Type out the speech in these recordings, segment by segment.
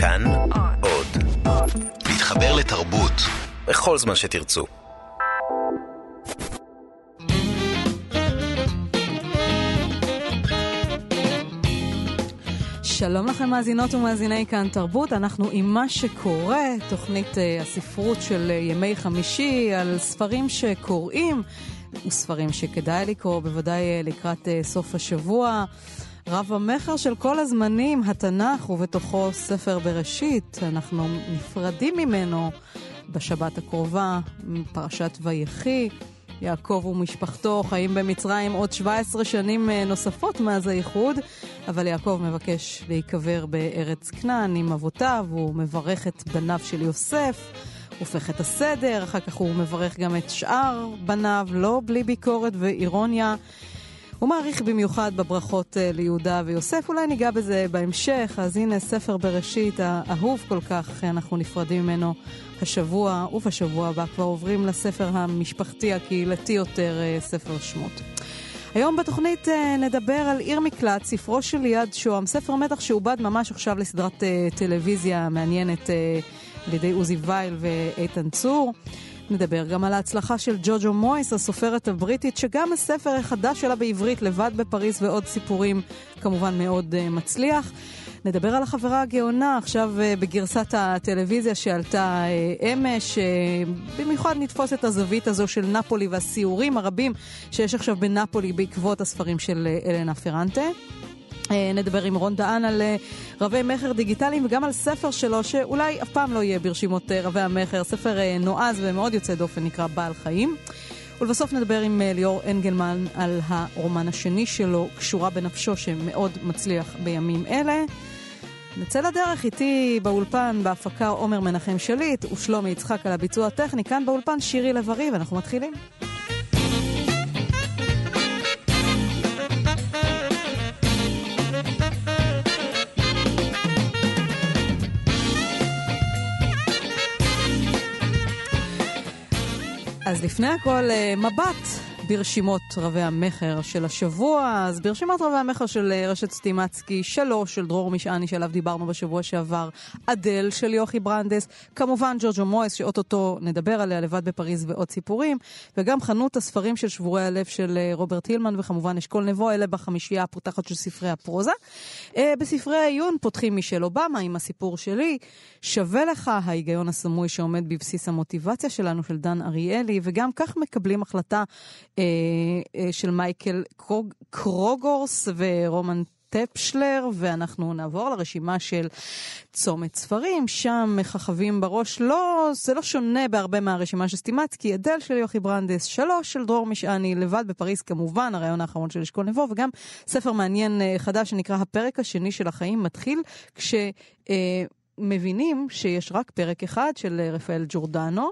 כאן עוד. להתחבר לתרבות בכל זמן שתרצו. שלום לכם מאזינות ומאזיני כאן תרבות, אנחנו עם מה שקורה, תוכנית uh, הספרות של uh, ימי חמישי על ספרים שקוראים וספרים שכדאי לקרוא, בוודאי uh, לקראת uh, סוף השבוע. רב המכר של כל הזמנים, התנ"ך, ובתוכו ספר בראשית. אנחנו נפרדים ממנו בשבת הקרובה, פרשת ויחי. יעקב ומשפחתו חיים במצרים עוד 17 שנים אה, נוספות מאז האיחוד, אבל יעקב מבקש להיקבר בארץ כנען עם אבותיו, הוא מברך את בניו של יוסף, הופך את הסדר, אחר כך הוא מברך גם את שאר בניו, לא בלי ביקורת ואירוניה. הוא מעריך במיוחד בברכות אה, ליהודה ויוסף, אולי ניגע בזה בהמשך, אז הנה ספר בראשית האהוב כל כך, אנחנו נפרדים ממנו השבוע ובשבוע הבא כבר עוברים לספר המשפחתי הקהילתי יותר, אה, ספר שמות. היום בתוכנית אה, נדבר על עיר מקלט, ספרו של ליעד שוהם, ספר מתח שעובד ממש עכשיו לסדרת טלוויזיה מעניינת על ידי עוזי וייל ואיתן צור. נדבר גם על ההצלחה של ג'וג'ו מויס, הסופרת הבריטית, שגם הספר החדש שלה בעברית, לבד בפריז ועוד סיפורים, כמובן מאוד uh, מצליח. נדבר על החברה הגאונה, עכשיו uh, בגרסת הטלוויזיה שעלתה uh, אמש. Uh, במיוחד נתפוס את הזווית הזו של נפולי והסיורים הרבים שיש עכשיו בנפולי בעקבות הספרים של uh, אלנה פרנטה. אה, נדבר עם רון דהן על אה, רבי מכר דיגיטליים וגם על ספר שלו שאולי אף פעם לא יהיה ברשימות אה, רבי המכר, ספר נועז ומאוד יוצא דופן נקרא בעל חיים. ולבסוף נדבר עם ליאור אנגלמן על הרומן השני שלו, קשורה בנפשו, שמאוד מצליח בימים אלה. נצא לדרך איתי באולפן בהפקה עומר מנחם שליט ושלומי יצחק על הביצוע הטכני, כאן באולפן שירי לב-ארי ואנחנו מתחילים. אז לפני הכל, אה, מבט ברשימות רבי המכר של השבוע. אז ברשימת רבי המכר של אה, רשת סטימצקי, שלוש של דרור משעני שעליו דיברנו בשבוע שעבר, אדל של יוכי ברנדס, כמובן ג'וג'ו מויס שאו-טו-טו נדבר עליה לבד בפריז ועוד סיפורים, וגם חנות הספרים של שבורי הלב של אה, רוברט הילמן וכמובן אשכול נבו, אלה בחמישייה הפותחת של ספרי הפרוזה. אה, בספרי העיון פותחים מישל אובמה עם הסיפור שלי, שווה לך ההיגיון הסמוי שעומד בבסיס המוטיבציה שלנו של דן אריאלי, וגם כך מקבלים החלטה של מייקל קרוג, קרוגרוס ורומן צ'פלר, ואנחנו נעבור לרשימה של צומת ספרים, שם מככבים בראש, לא, זה לא שונה בהרבה מהרשימה של סטימצקי, אדל של יוכי ברנדס, שלוש של דרור משעני, לבד בפריז כמובן, הרעיון האחרון של אשכול נבו, וגם ספר מעניין אה, חדש שנקרא הפרק השני של החיים מתחיל כש... מבינים שיש רק פרק אחד של אה, רפאל ג'ורדנו,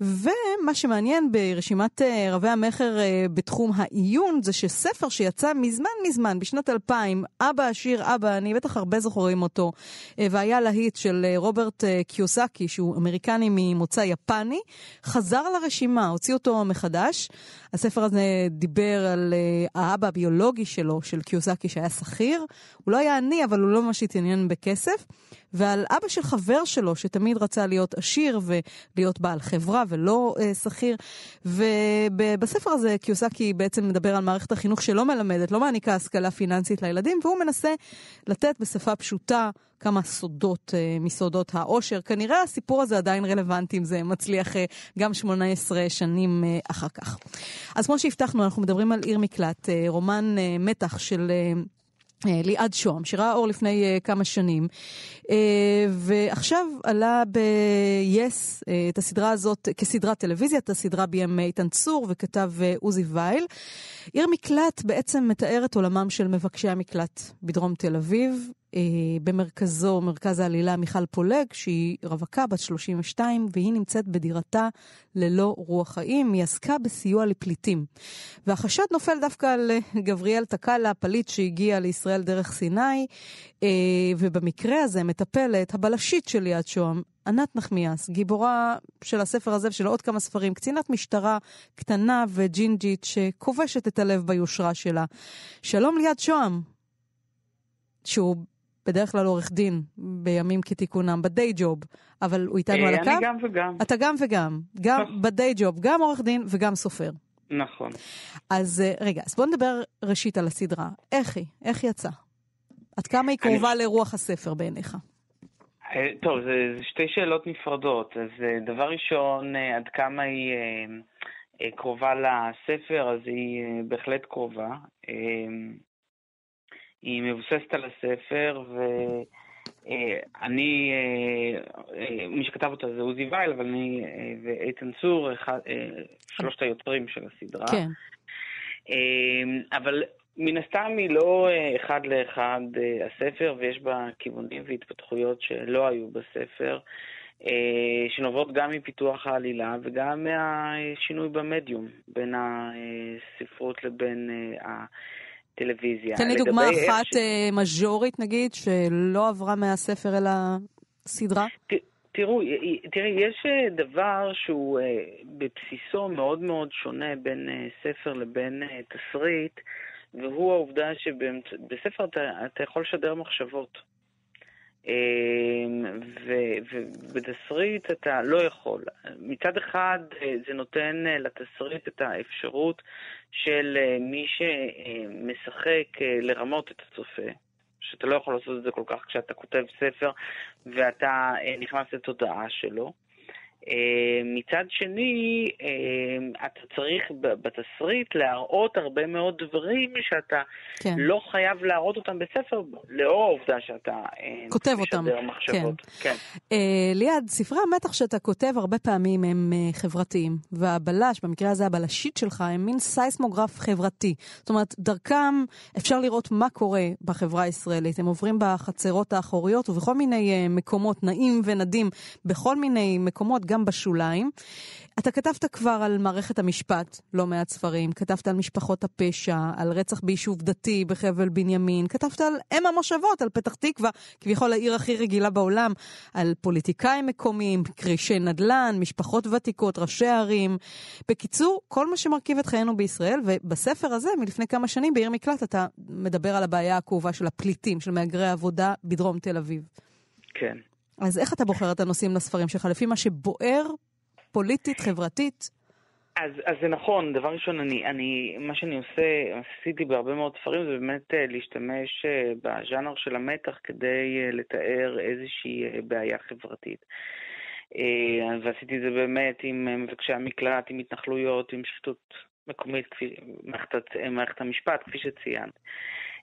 ומה שמעניין ברשימת אה, רבי המכר אה, בתחום העיון זה שספר שיצא מזמן מזמן, בשנת 2000, אבא עשיר אבא, אני בטח הרבה זוכרים אותו, והיה להיט של רוברט קיוסקי, שהוא אמריקני ממוצא יפני, חזר לרשימה, הוציא אותו מחדש. הספר הזה דיבר על האבא הביולוגי שלו, של קיוסקי, שהיה שכיר. הוא לא היה עני, אבל הוא לא ממש התעניין בכסף. ועל אבא של חבר שלו, שתמיד רצה להיות עשיר ולהיות בעל חברה ולא אה, שכיר. ובספר הזה קיוסקי בעצם מדבר על מערכת החינוך שלא מלמדת, לא מעניקה השכלה פיננסית לילדים, והוא מנסה לתת בשפה פשוטה כמה סודות אה, מסודות העושר. כנראה הסיפור הזה עדיין רלוונטי אם זה מצליח אה, גם 18 שנים אה, אחר כך. אז כמו שהבטחנו, אנחנו מדברים על עיר מקלט, רומן מתח של... ליעד שוהם, שראה אור לפני uh, כמה שנים, uh, ועכשיו עלה ב-yes uh, את הסדרה הזאת כסדרת טלוויזיה, את הסדרה ביים איתן צור וכתב uh, עוזי וייל. עיר מקלט בעצם מתארת עולמם של מבקשי המקלט בדרום תל אביב, במרכזו, מרכז העלילה, מיכל פולג, שהיא רווקה בת 32, והיא נמצאת בדירתה ללא רוח חיים. היא עסקה בסיוע לפליטים. והחשד נופל דווקא על אה, גבריאל תקאלה, פליט שהגיע לישראל דרך סיני, אה, ובמקרה הזה מטפלת הבלשית של ליאת שוהם, ענת נחמיאס, גיבורה של הספר הזה ושל עוד כמה ספרים, קצינת משטרה קטנה וג'ינג'ית שכובשת את הלב ביושרה שלה. שלום ליאת שוהם. שהוא בדרך כלל עורך דין בימים כתיקונם, בדיי ג'וב, אבל הוא איתנו על הקו? אני גם וגם. אתה גם וגם. גם. בדיי ג'וב, גם עורך דין וגם סופר. נכון. אז רגע, אז בוא נדבר ראשית על הסדרה. איך היא? איך יצא? עד כמה היא קרובה אני... לרוח הספר בעיניך? טוב, זה, זה שתי שאלות נפרדות. אז דבר ראשון, עד כמה היא אה, קרובה לספר, אז היא אה, בהחלט קרובה. אה, היא מבוססת על הספר, ואני, מי שכתב אותה זה עוזי וייל, אבל אני ואיתן צור, שלושת היוצרים של הסדרה. כן. אבל מן הסתם היא לא אחד לאחד הספר, ויש בה כיוונים והתפתחויות שלא היו בספר. אה, שנובעות גם מפיתוח העלילה וגם מהשינוי במדיום בין הספרות לבין אה, הטלוויזיה. תן לי דוגמה אחת ש... אה, מז'ורית נגיד, שלא עברה מהספר אל הסדרה. ת, תראו, תראי, יש דבר שהוא בבסיסו מאוד מאוד שונה בין ספר לבין תסריט, והוא העובדה שבספר אתה, אתה יכול לשדר מחשבות. אמ, ובתסריט אתה לא יכול. מצד אחד אה, זה נותן אה, לתסריט את האפשרות של אה, מי שמשחק לרמות את הצופה, שאתה לא יכול לעשות את זה כל כך כשאתה כותב ספר ואתה נכנס לתודעה שלו. אה, מצד שני, אה, אתה צריך בתסריט להראות הרבה מאוד דברים שאתה כן. לא חייב להראות אותם בספר, לאור העובדה שאתה אה, כותב אותם. מחשבות. כן. כן. ליעד, ספרי המתח שאתה כותב הרבה פעמים הם חברתיים, והבלש, במקרה הזה הבלשית שלך, הם מין סייסמוגרף חברתי. זאת אומרת, דרכם אפשר לראות מה קורה בחברה הישראלית. הם עוברים בחצרות האחוריות ובכל מיני מקומות נעים ונדים, בכל מיני מקומות, גם בשוליים. אתה כתבת כבר על מערכת המשפט לא מעט ספרים, כתבת על משפחות הפשע, על רצח ביישוב דתי בחבל בנימין, כתבת על אם המושבות, על פתח תקווה, כביכול העיר הכי רגילה בעולם, על פוליטיקאים מקומיים, קרישי נדל"ן, משפחות ותיקות, ראשי ערים. בקיצור, כל מה שמרכיב את חיינו בישראל, ובספר הזה, מלפני כמה שנים, בעיר מקלט, אתה מדבר על הבעיה הכאובה של הפליטים, של מהגרי העבודה בדרום תל אביב. כן. אז איך אתה בוחר את הנושאים לספרים שלך? לפי מה שבוער פוליטית, חברתית? אז, אז זה נכון, דבר ראשון, אני, אני, מה שאני עושה, עשיתי בהרבה מאוד ספרים, זה באמת אה, להשתמש אה, בז'אנר של המתח כדי אה, לתאר איזושהי בעיה חברתית. ועשיתי את זה באמת עם מבקשי המקלט, עם התנחלויות, עם שחיתות מקומית, מערכת, מערכת המשפט, כפי שציינת.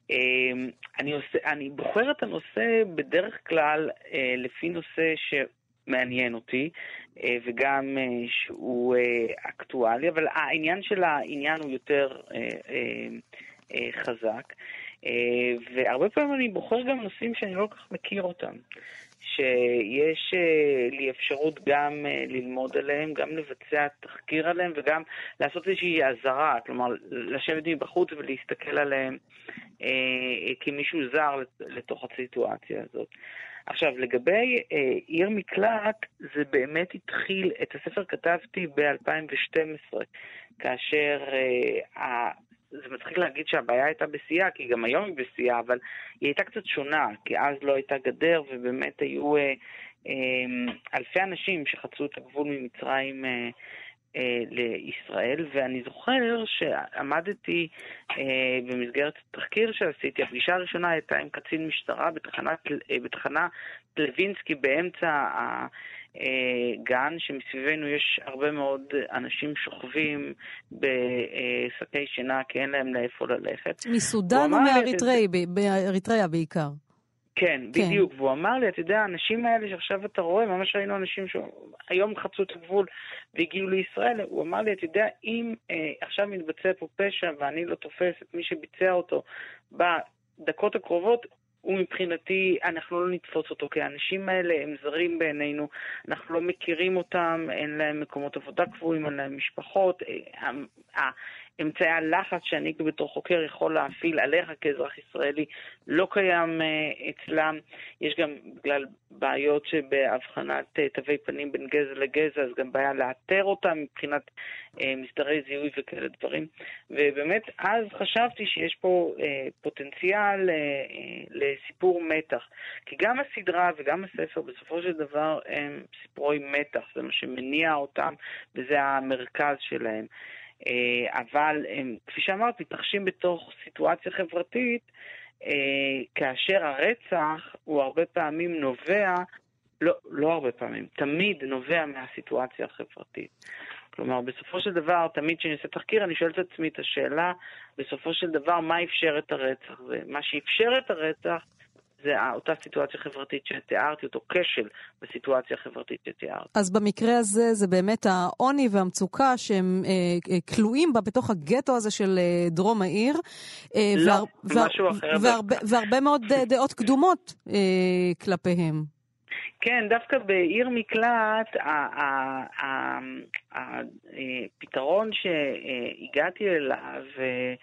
אמ, אני, עושה, אני בוחר את הנושא בדרך כלל אה, לפי נושא שמעניין אותי, אה, וגם אה, שהוא אקטואלי, אבל העניין של העניין הוא יותר חזק. והרבה פעמים אני בוחר גם נושאים שאני לא כל כך מכיר אותם. שיש לי אפשרות גם ללמוד עליהם, גם לבצע תחקיר עליהם וגם לעשות איזושהי אזהרה, כלומר לשבת מבחוץ ולהסתכל עליהם אה, כמישהו זר לתוך הסיטואציה הזאת. עכשיו, לגבי אה, עיר מקלט, זה באמת התחיל, את הספר כתבתי ב-2012, כאשר אה, זה מצחיק להגיד שהבעיה הייתה בשיאה, כי גם היום היא בשיאה, אבל היא הייתה קצת שונה, כי אז לא הייתה גדר, ובאמת היו אה, אה, אלפי אנשים שחצו את הגבול ממצרים אה, אה, לישראל, ואני זוכר שעמדתי אה, במסגרת תחקיר שעשיתי, הפגישה הראשונה הייתה עם קצין משטרה בתחנת, אה, בתחנה לוינסקי באמצע הגן, שמסביבנו יש הרבה מאוד אנשים שוכבים בשקי שינה כי אין להם לאיפה ללכת. מסודאן או מאריתריאה בעיקר? כן, כן, בדיוק. והוא אמר לי, אתה יודע, האנשים האלה שעכשיו אתה רואה, ממש ראינו אנשים שהיום חצו את הגבול והגיעו לישראל, הוא אמר לי, אתה יודע, אם אה, עכשיו מתבצע פה פשע ואני לא תופס את מי שביצע אותו בדקות הקרובות, הוא מבחינתי, אנחנו לא נתפוס אותו, כי האנשים האלה הם זרים בעינינו, אנחנו לא מכירים אותם, אין להם מקומות עבודה קבועים, אין להם משפחות. אה, אמצעי הלחץ שאני בתור חוקר יכול להפעיל עליך כאזרח ישראלי לא קיים uh, אצלם. יש גם בגלל בעיות שבהבחנת uh, תווי פנים בין גזע לגזע, אז גם בעיה לאתר אותם מבחינת uh, מסדרי זיהוי וכאלה דברים. ובאמת, אז חשבתי שיש פה פוטנציאל לסיפור מתח. כי גם הסדרה וגם הספר בסופו של דבר הם סיפורי מתח, זה מה שמניע אותם וזה המרכז שלהם. אה, אבל הם, כפי שאמרת, מתרחשים בתוך סיטואציה חברתית, אה, כאשר הרצח הוא הרבה פעמים נובע, לא, לא הרבה פעמים, תמיד נובע מהסיטואציה החברתית. כלומר, בסופו של דבר, תמיד כשאני עושה תחקיר, אני שואל את עצמי את השאלה, בסופו של דבר, מה אפשר את הרצח? ומה שאפשר את הרצח זה אותה סיטואציה חברתית שתיארתי, אותו כשל בסיטואציה החברתית שתיארתי. אז במקרה הזה זה באמת העוני והמצוקה שהם אה, אה, כלואים בה בתוך הגטו הזה של אה, דרום העיר. אה, לא, והר... משהו אחר. והרבה, והרבה מאוד אה, דעות קדומות אה, כלפיהם. כן, דווקא בעיר מקלט, הפתרון אה, שהגעתי אליו, אה,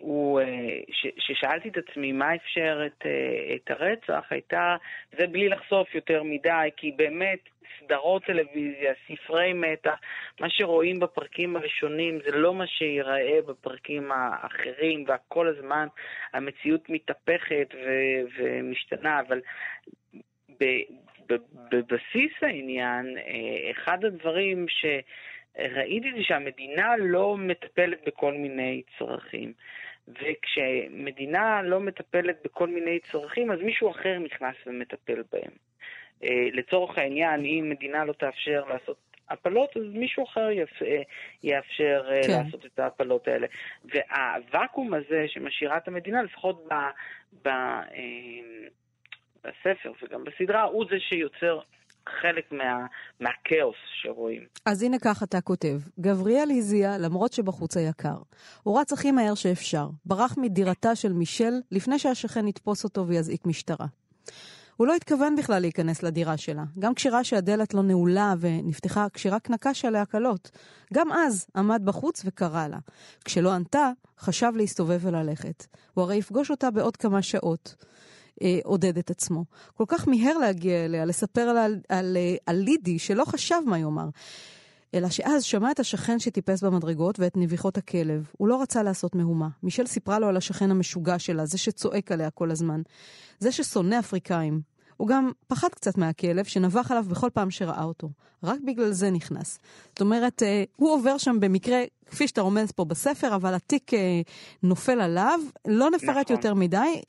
הוא, אה, ששאלתי את עצמי מה אפשר את, אה, את הרצח, הייתה, זה בלי לחשוף יותר מדי, כי באמת סדרות טלוויזיה, ספרי מתח, מה שרואים בפרקים הראשונים זה לא מה שיראה בפרקים האחרים, וכל הזמן המציאות מתהפכת ו- ומשתנה, אבל בבסיס העניין, אחד הדברים ש... ראיתי זה שהמדינה לא מטפלת בכל מיני צרכים. וכשמדינה לא מטפלת בכל מיני צרכים, אז מישהו אחר נכנס ומטפל בהם. אה, לצורך העניין, אם מדינה לא תאפשר לעשות הפלות, אז מישהו אחר יאפשר אה, כן. לעשות את ההפלות האלה. והוואקום הזה שמשאירה את המדינה, לפחות ב, ב, אה, בספר וגם בסדרה, הוא זה שיוצר חלק מה, מהכאוס שרואים. אז הנה כך אתה כותב, גבריאל הזיע למרות שבחוץ היה קר. הוא רץ הכי מהר שאפשר, ברח מדירתה של מישל לפני שהשכן יתפוס אותו ויזעיק משטרה. הוא לא התכוון בכלל להיכנס לדירה שלה, גם כשראה שהדלת לא נעולה ונפתחה כשרק נקש עליה קלות. גם אז עמד בחוץ וקרא לה. כשלא ענתה, חשב להסתובב וללכת. הוא הרי יפגוש אותה בעוד כמה שעות. אה, עודד את עצמו. כל כך מיהר להגיע אליה, לספר על, על, על, אה, על לידי, שלא חשב מה יאמר. אלא שאז שמע את השכן שטיפס במדרגות ואת נביחות הכלב. הוא לא רצה לעשות מהומה. מישל סיפרה לו על השכן המשוגע שלה, זה שצועק עליה כל הזמן. זה ששונא אפריקאים. הוא גם פחד קצת מהכלב, שנבח עליו בכל פעם שראה אותו. רק בגלל זה נכנס. זאת אומרת, אה, הוא עובר שם במקרה, כפי שאתה רומז פה בספר, אבל התיק אה, נופל עליו. לא נפרט נכון. יותר מדי.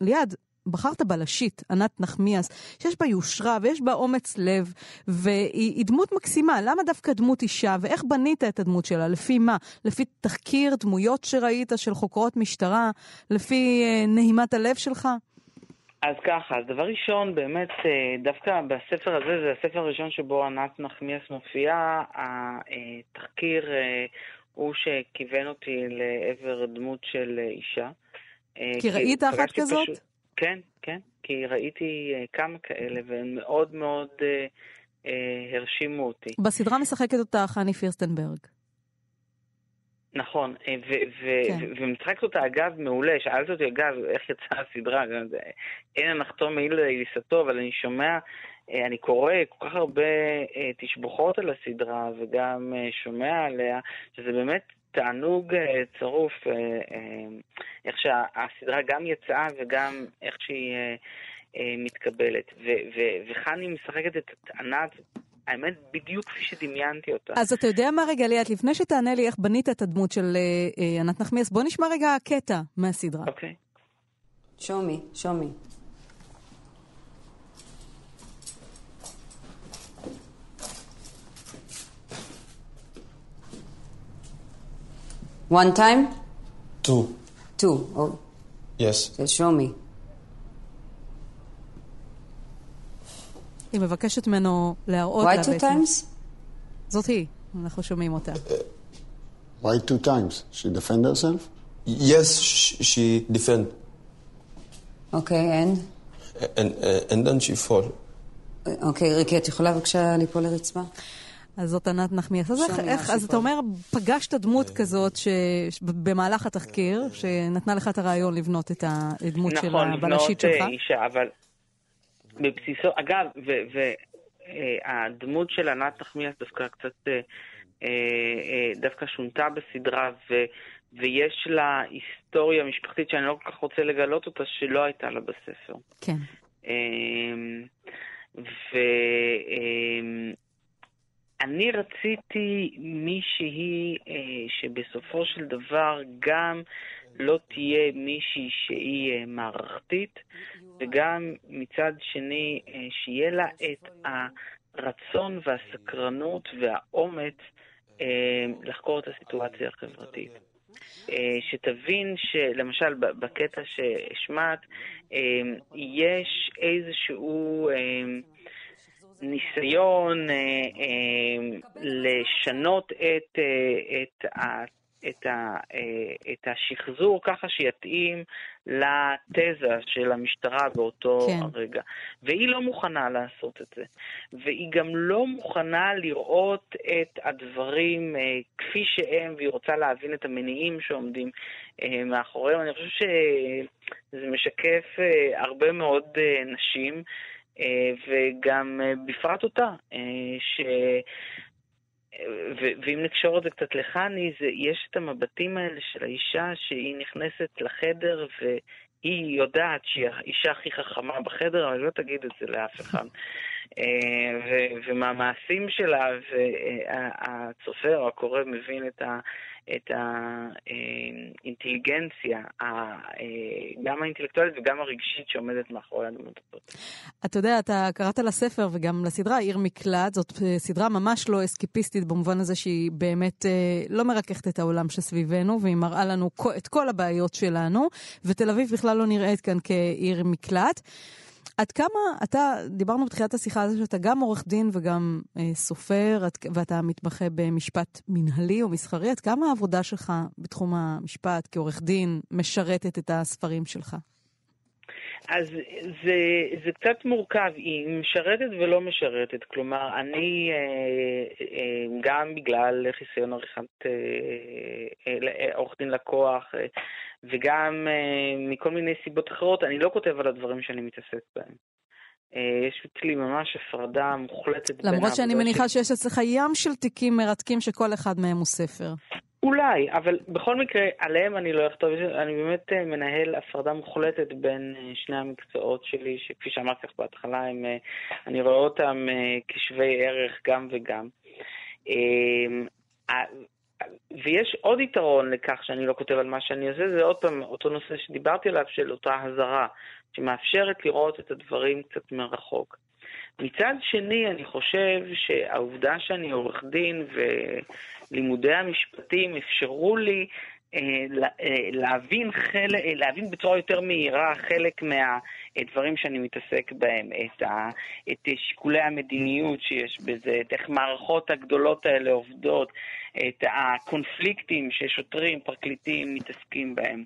ליעד, בחרת בלשית, ענת נחמיאס, שיש בה יושרה ויש בה אומץ לב, והיא דמות מקסימה. למה דווקא דמות אישה, ואיך בנית את הדמות שלה? לפי מה? לפי תחקיר דמויות שראית של חוקרות משטרה? לפי אה, נהימת הלב שלך? אז ככה, אז דבר ראשון, באמת, אה, דווקא בספר הזה, זה הספר הראשון שבו ענת נחמיאס מופיעה, התחקיר אה, הוא שכיוון אותי לעבר דמות של אישה. כי ראית אחת כזאת? פשוט... כן, כן, כי ראיתי uh, כמה כאלה, והם מאוד מאוד uh, uh, הרשימו אותי. בסדרה משחקת אותה חני פירסטנברג. נכון, כן. ומשחקת אותה אגב מעולה, שאלת אותי אגב איך יצאה הסדרה, אין הנחתום מעיל לעיסתו, אבל אני שומע, אני קורא כל כך הרבה תשבוכות על הסדרה וגם שומע עליה, שזה באמת תענוג אה, צרוף, אה, אה, איך שהסדרה גם יצאה וגם איך שהיא מתקבלת. וחני משחקת את ענת האמת, בדיוק כפי שדמיינתי אותה. אז אתה יודע מה רגע, ליאת, לפני שתענה לי איך בנית את הדמות של אה, ענת נחמיאס, בוא נשמע רגע קטע מהסדרה. אוקיי. Okay. show me, One time? Two. Two. Oh. Yes. So show me. היא מבקשת ממנו להראות לה בעצם. Why two times? זאת היא, אנחנו שומעים אותה. Why two times? She defend herself? Yes, she defend. Okay, and? And, uh, and then she fall. אוקיי, ריקי, את יכולה בבקשה ליפול לרצפה? אז זאת ענת נחמיאס. אז, איך, אז. אתה אומר, פגשת דמות כזאת ש... במהלך התחקיר, שנתנה לך את הרעיון לבנות את הדמות של נכון, הבלשית לבנות שלך? אה, אישה, אבל בבסיסו, אגב, והדמות של ענת נחמיאס דווקא קצת, אה, אה, אה, דווקא שונתה בסדרה, ו, ויש לה היסטוריה משפחתית שאני לא כל כך רוצה לגלות אותה, שלא הייתה לה בספר. כן. אמ, ואני רציתי מישהי אה, שבסופו של דבר גם לא תהיה מישהי שהיא אה, מערכתית, וגם מצד שני אה, שיהיה לה את הרצון והסקרנות והאומץ אה, לחקור את הסיטואציה החברתית. אה, שתבין שלמשל בקטע שהשמעת, אה, יש איזשהו אה, ניסיון אה, אה, לשנות את, אה, את, ה- את, ה- אה, את השחזור ככה שיתאים לתזה של המשטרה באותו כן. הרגע. והיא לא מוכנה לעשות את זה. והיא גם לא מוכנה לראות את הדברים אה, כפי שהם, והיא רוצה להבין את המניעים שעומדים אה, מאחוריהם. אני חושב שזה משקף אה, הרבה מאוד אה, נשים, אה, וגם אה, בפרט אותה, אה, ש... ו- ואם נקשור את זה קצת לחני, זה, יש את המבטים האלה של האישה שהיא נכנסת לחדר והיא יודעת שהיא האישה הכי חכמה בחדר, אבל לא תגיד את זה לאף אחד. אה, ו- ומהמעשים שלה, והצופר, הקורא, מבין את ה... את האינטליגנציה, ה- אה, גם האינטלקטואלית וגם הרגשית שעומדת מאחורי הדמות הזאת. אתה יודע, אתה קראת לספר וגם לסדרה עיר מקלט, זאת אה, סדרה ממש לא אסקיפיסטית במובן הזה שהיא באמת אה, לא מרככת את העולם שסביבנו, והיא מראה לנו את כל הבעיות שלנו, ותל אביב בכלל לא נראית כאן כעיר מקלט. עד כמה אתה, דיברנו בתחילת השיחה זה שאתה גם עורך דין וגם אה, סופר, עד, ואתה מתמחה במשפט מנהלי או מסחרי, עד כמה העבודה שלך בתחום המשפט כעורך דין משרתת את הספרים שלך? אז זה, זה קצת מורכב, היא משרתת ולא משרתת. כלומר, אני, אה, אה, גם בגלל חיסיון עריכת אה, עורך דין לקוח, וגם מכל מיני סיבות אחרות, אני לא כותב על הדברים שאני מתעסק בהם. יש אצלי ממש הפרדה מוחלטת בין למרות שאני מניחה שיש אצלך ים של תיקים מרתקים שכל אחד מהם הוא ספר. אולי, אבל בכל מקרה, עליהם אני לא אכתוב, אני באמת אה, מנהל הפרדה מוחלטת בין אה, שני המקצועות שלי, שכפי שאמרתי לך בהתחלה, הם, אה, אני רואה אותם כשווי ערך גם וגם. אה, ויש עוד יתרון לכך שאני לא כותב על מה שאני עושה, זה עוד פעם אותו נושא שדיברתי עליו, של אותה הזרה, שמאפשרת לראות את הדברים קצת מרחוק. מצד שני, אני חושב שהעובדה שאני עורך דין ולימודי המשפטים אפשרו לי להבין, חלק, אה, להבין בצורה יותר מהירה חלק מהדברים שאני מתעסק בהם, את, ה, את שיקולי המדיניות שיש בזה, את איך מערכות הגדולות האלה עובדות, את הקונפליקטים ששוטרים, פרקליטים מתעסקים בהם.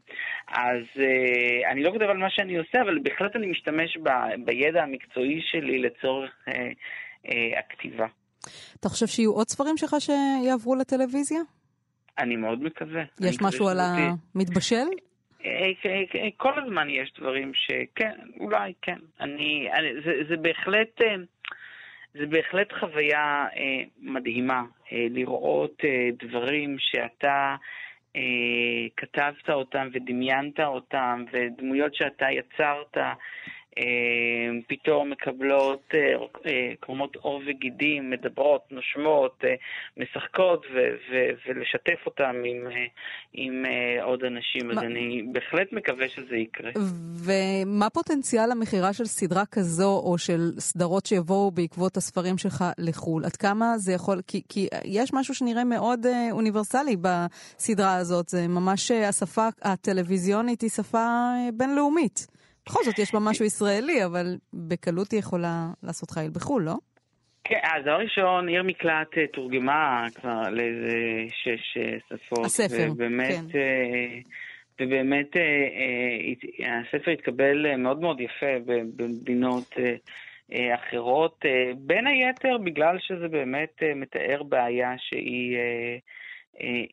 אז אה, אני לא כותב על מה שאני עושה, אבל בהחלט אני משתמש ב, בידע המקצועי שלי לצורך אה, אה, הכתיבה. אתה חושב שיהיו עוד ספרים שלך שיעברו לטלוויזיה? אני מאוד מקווה. יש משהו על תהיה. המתבשל? אה, אה, אה, כל הזמן יש דברים שכן, אולי כן. אני, אני, זה, זה בהחלט, זה בהחלט חוויה אה, מדהימה אה, לראות אה, דברים שאתה אה, כתבת אותם ודמיינת אותם, ודמויות שאתה יצרת. אה, פתאום מקבלות אה, אה, קרומות עור וגידים, מדברות, נושמות, משחקות, ו- ו- ולשתף אותם עם, עם עוד אנשים. אז מה- אני בהחלט מקווה שזה יקרה. ומה פוטנציאל המכירה של סדרה כזו, או של סדרות שיבואו בעקבות הספרים שלך לחו"ל? עד כמה זה יכול... כי, כי יש משהו שנראה מאוד אוניברסלי בסדרה הזאת. זה ממש השפה הטלוויזיונית היא שפה בינלאומית. בכל זאת, יש בה משהו ישראלי, אבל בקלות היא יכולה לעשות חייל בחו"ל, לא? כן, אז דבר ראשון, עיר מקלט אה, תורגמה כבר לאיזה שש אה, שפות. הספר, ובאמת, כן. אה, ובאמת הספר התקבל מאוד מאוד יפה במדינות אחרות, בין היתר בגלל שזה באמת מתאר בעיה שהיא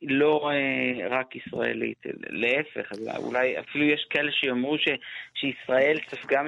לא אה, רק ישראלית, להפך, אולי אפילו יש כאלה שיאמרו ש, שישראל ספגה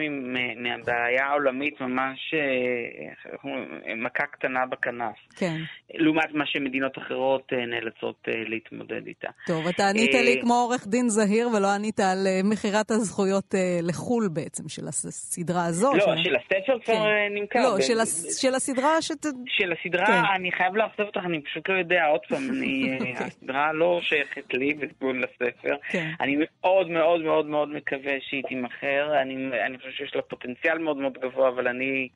מהבעיה העולמית ממש אה, מכה קטנה בכנף. כן. לעומת מה שמדינות אחרות נאלצות להתמודד איתה. טוב, אתה ענית לי כמו עורך דין זהיר ולא ענית על מכירת הזכויות לחו"ל בעצם, של הסדרה הזו. לא, של, הספר כבר כן. נמכר. לא, ב... של, הס... של הסדרה שת... של הסדרה, כן. אני חייב לאכזב אותך, אני פשוט לא יודע, עוד פעם, אני... כן. הסדרה לא שייכת לי בניגוד לספר. כן. אני מאוד מאוד מאוד מאוד מקווה שהיא תימכר. אני, אני חושב שיש לה פוטנציאל מאוד מאוד גבוה, אבל אני...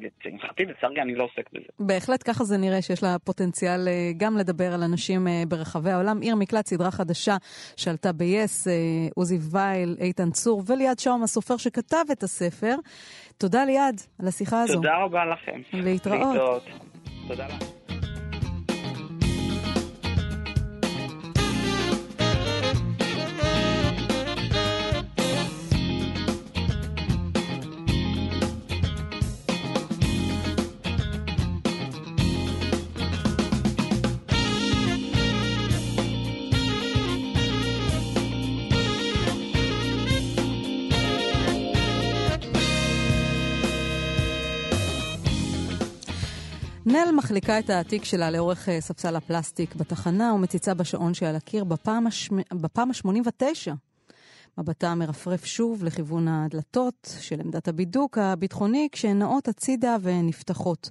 לשמחתי, לצערי, אני לא עוסק בזה. בהחלט ככה זה נראה שיש לה פוטנציאל אה, גם לדבר על אנשים אה, ברחבי העולם. עיר מקלט, סדרה חדשה שעלתה ב-yes, אה, עוזי וייל, איתן צור וליעד שאום, הסופר שכתב את הספר. תודה ליעד על השיחה הזו. תודה רבה לכם. להתראות. להתראות. תודה לך. נל מחליקה את העתיק שלה לאורך אה, ספסל הפלסטיק בתחנה ומציצה בשעון שעל הקיר בפעם, השמ... בפעם ה-89. מבטה מרפרף שוב לכיוון הדלתות של עמדת הבידוק הביטחוני כשהן נעות הצידה ונפתחות.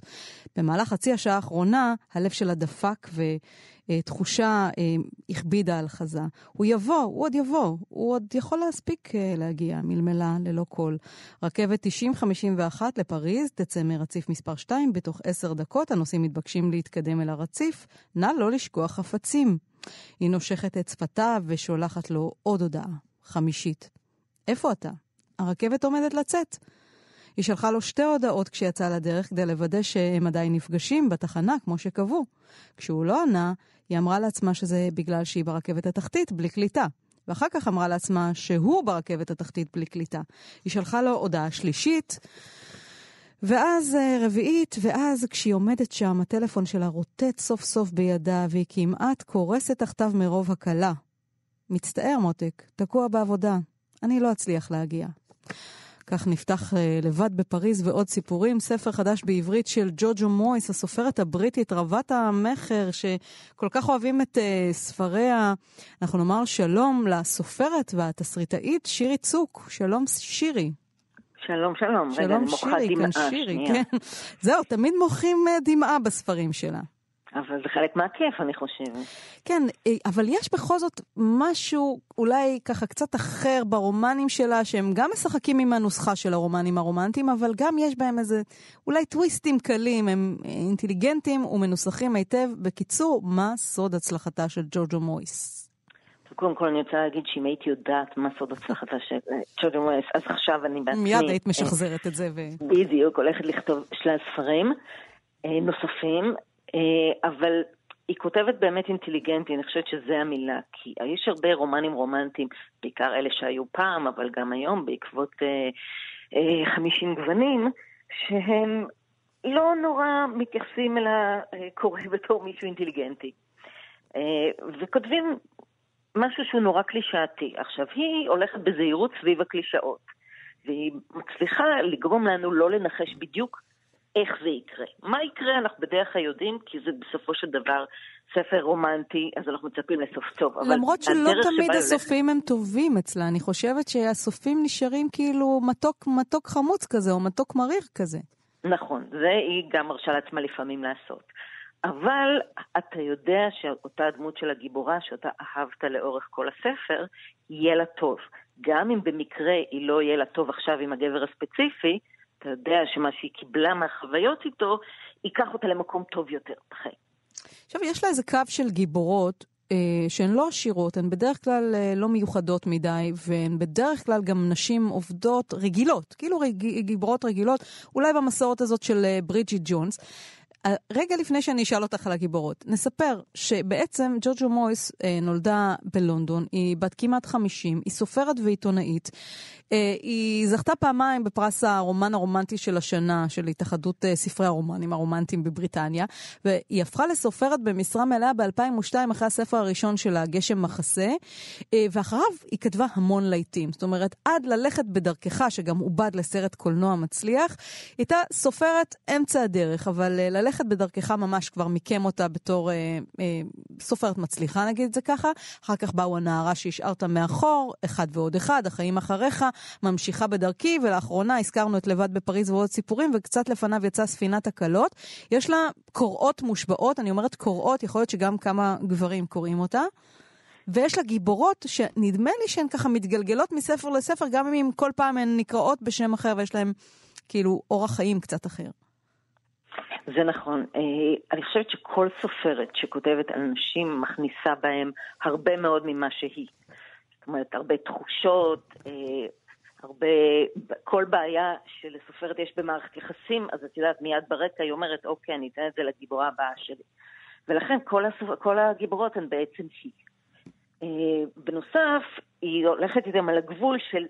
במהלך חצי השעה האחרונה הלב שלה דפק ו... תחושה אה, הכבידה על חזה. הוא יבוא, הוא עוד יבוא, הוא עוד יכול להספיק אה, להגיע, מלמלה ללא קול. רכבת 9051 לפריז תצא מרציף מספר 2 בתוך עשר דקות. הנוסעים מתבקשים להתקדם אל הרציף. נא לא לשכוח חפצים. היא נושכת את שפתיו ושולחת לו עוד הודעה, חמישית. איפה אתה? הרכבת עומדת לצאת. היא שלחה לו שתי הודעות כשיצא לדרך כדי לוודא שהם עדיין נפגשים בתחנה כמו שקבעו. כשהוא לא ענה, היא אמרה לעצמה שזה בגלל שהיא ברכבת התחתית בלי קליטה. ואחר כך אמרה לעצמה שהוא ברכבת התחתית בלי קליטה. היא שלחה לו הודעה שלישית, ואז אה, רביעית, ואז כשהיא עומדת שם, הטלפון שלה רוטט סוף סוף בידה, והיא כמעט קורסת תחתיו מרוב הקלה. מצטער, מותק, תקוע בעבודה. אני לא אצליח להגיע. כך נפתח אה, לבד בפריז ועוד סיפורים. ספר חדש בעברית של ג'וג'ו מויס, הסופרת הבריטית רבת המכר, שכל כך אוהבים את uh, ספריה. אנחנו נאמר שלום לסופרת והתסריטאית שירי צוק. שלום שירי. שלום, שלום. שלום רגע, שירי, כאן שירי, כן. זהו, תמיד מוחאים אה, דמעה בספרים שלה. אבל זה חלק מהכיף, אני חושבת. כן, אה, אבל יש בכל זאת משהו אולי ככה קצת אחר ברומנים שלה, שהם גם משחקים עם הנוסחה של הרומנים הרומנטיים, אבל גם יש בהם איזה אולי טוויסטים קלים, הם אינטליגנטים ומנוסחים היטב. בקיצור, מה סוד הצלחתה של ג'ורג'ו מויס? קודם כל אני רוצה להגיד שאם הייתי יודעת מה סוד הצלחתה של אה, ג'ורג'ו מויס, אז עכשיו אני בעצמי... מיד היית משחזרת את זה ו... בדיוק, הולכת לכתוב שלל ספרים נוספים. אה, אבל היא כותבת באמת אינטליגנטי, אני חושבת שזו המילה, כי יש הרבה רומנים רומנטיים, בעיקר אלה שהיו פעם, אבל גם היום, בעקבות אה, אה, 50 גוונים, שהם לא נורא מתייחסים אל הקורא בתור מישהו אינטליגנטי. וכותבים משהו שהוא נורא קלישאתי. עכשיו, היא הולכת בזהירות סביב הקלישאות, והיא מצליחה לגרום לנו לא לנחש בדיוק איך זה יקרה. מה יקרה אנחנו בדרך כלל יודעים, כי זה בסופו של דבר ספר רומנטי, אז אנחנו מצפים לסוף טוב. למרות שלא תמיד הסופים הם טובים אצלה, אני חושבת שהסופים נשארים כאילו מתוק, מתוק חמוץ כזה, או מתוק מריח כזה. נכון, זה היא גם מרשה לעצמה לפעמים לעשות. אבל אתה יודע שאותה דמות של הגיבורה, שאותה אהבת לאורך כל הספר, יהיה לה טוב. גם אם במקרה היא לא יהיה לה טוב עכשיו עם הגבר הספציפי, אתה יודע שמה שהיא קיבלה מהחוויות איתו, ייקח אותה למקום טוב יותר בחיים. עכשיו, יש לה איזה קו של גיבורות אה, שהן לא עשירות, הן בדרך כלל אה, לא מיוחדות מדי, והן בדרך כלל גם נשים עובדות רגילות, כאילו רג, גיבורות רגילות, אולי במסורת הזאת של אה, ג'ונס. רגע לפני שאני אשאל אותך על הגיבורות, נספר שבעצם ג'וג'ו מויס אה, נולדה בלונדון, היא בת כמעט 50, היא סופרת ועיתונאית. אה, היא זכתה פעמיים בפרס הרומן הרומנטי של השנה של התאחדות אה, ספרי הרומנים הרומנטיים בבריטניה, והיא הפכה לסופרת במשרה מלאה ב-2002 אחרי הספר הראשון שלה, גשם מחסה, אה, ואחריו היא כתבה המון להיטים. זאת אומרת, עד ללכת בדרכך, שגם עובד לסרט קולנוע מצליח, היא הייתה סופרת אמצע הדרך, אבל ללכת בדרכך ממש כבר מיקם אותה בתור אה, אה, סופרת מצליחה, נגיד את זה ככה. אחר כך באו הנערה שהשארת מאחור, אחד ועוד אחד, החיים אחריך. ממשיכה בדרכי, ולאחרונה הזכרנו את לבד בפריז ועוד סיפורים, וקצת לפניו יצאה ספינת הקלות. יש לה קוראות מושבעות, אני אומרת קוראות, יכול להיות שגם כמה גברים קוראים אותה. ויש לה גיבורות שנדמה לי שהן ככה מתגלגלות מספר לספר, גם אם כל פעם הן נקראות בשם אחר ויש להן כאילו אורח חיים קצת אחר. זה נכון. אה, אני חושבת שכל סופרת שכותבת על נשים מכניסה בהם הרבה מאוד ממה שהיא. זאת אומרת, הרבה תחושות, אה, הרבה, כל בעיה שלסופרת יש במערכת יחסים, אז את יודעת, מיד ברקע היא אומרת, אוקיי, אני אתן את זה לגיבורה הבאה שלי. ולכן כל, הסופ... כל הגיבורות הן בעצם היא. אה, בנוסף, היא הולכת איתם על הגבול של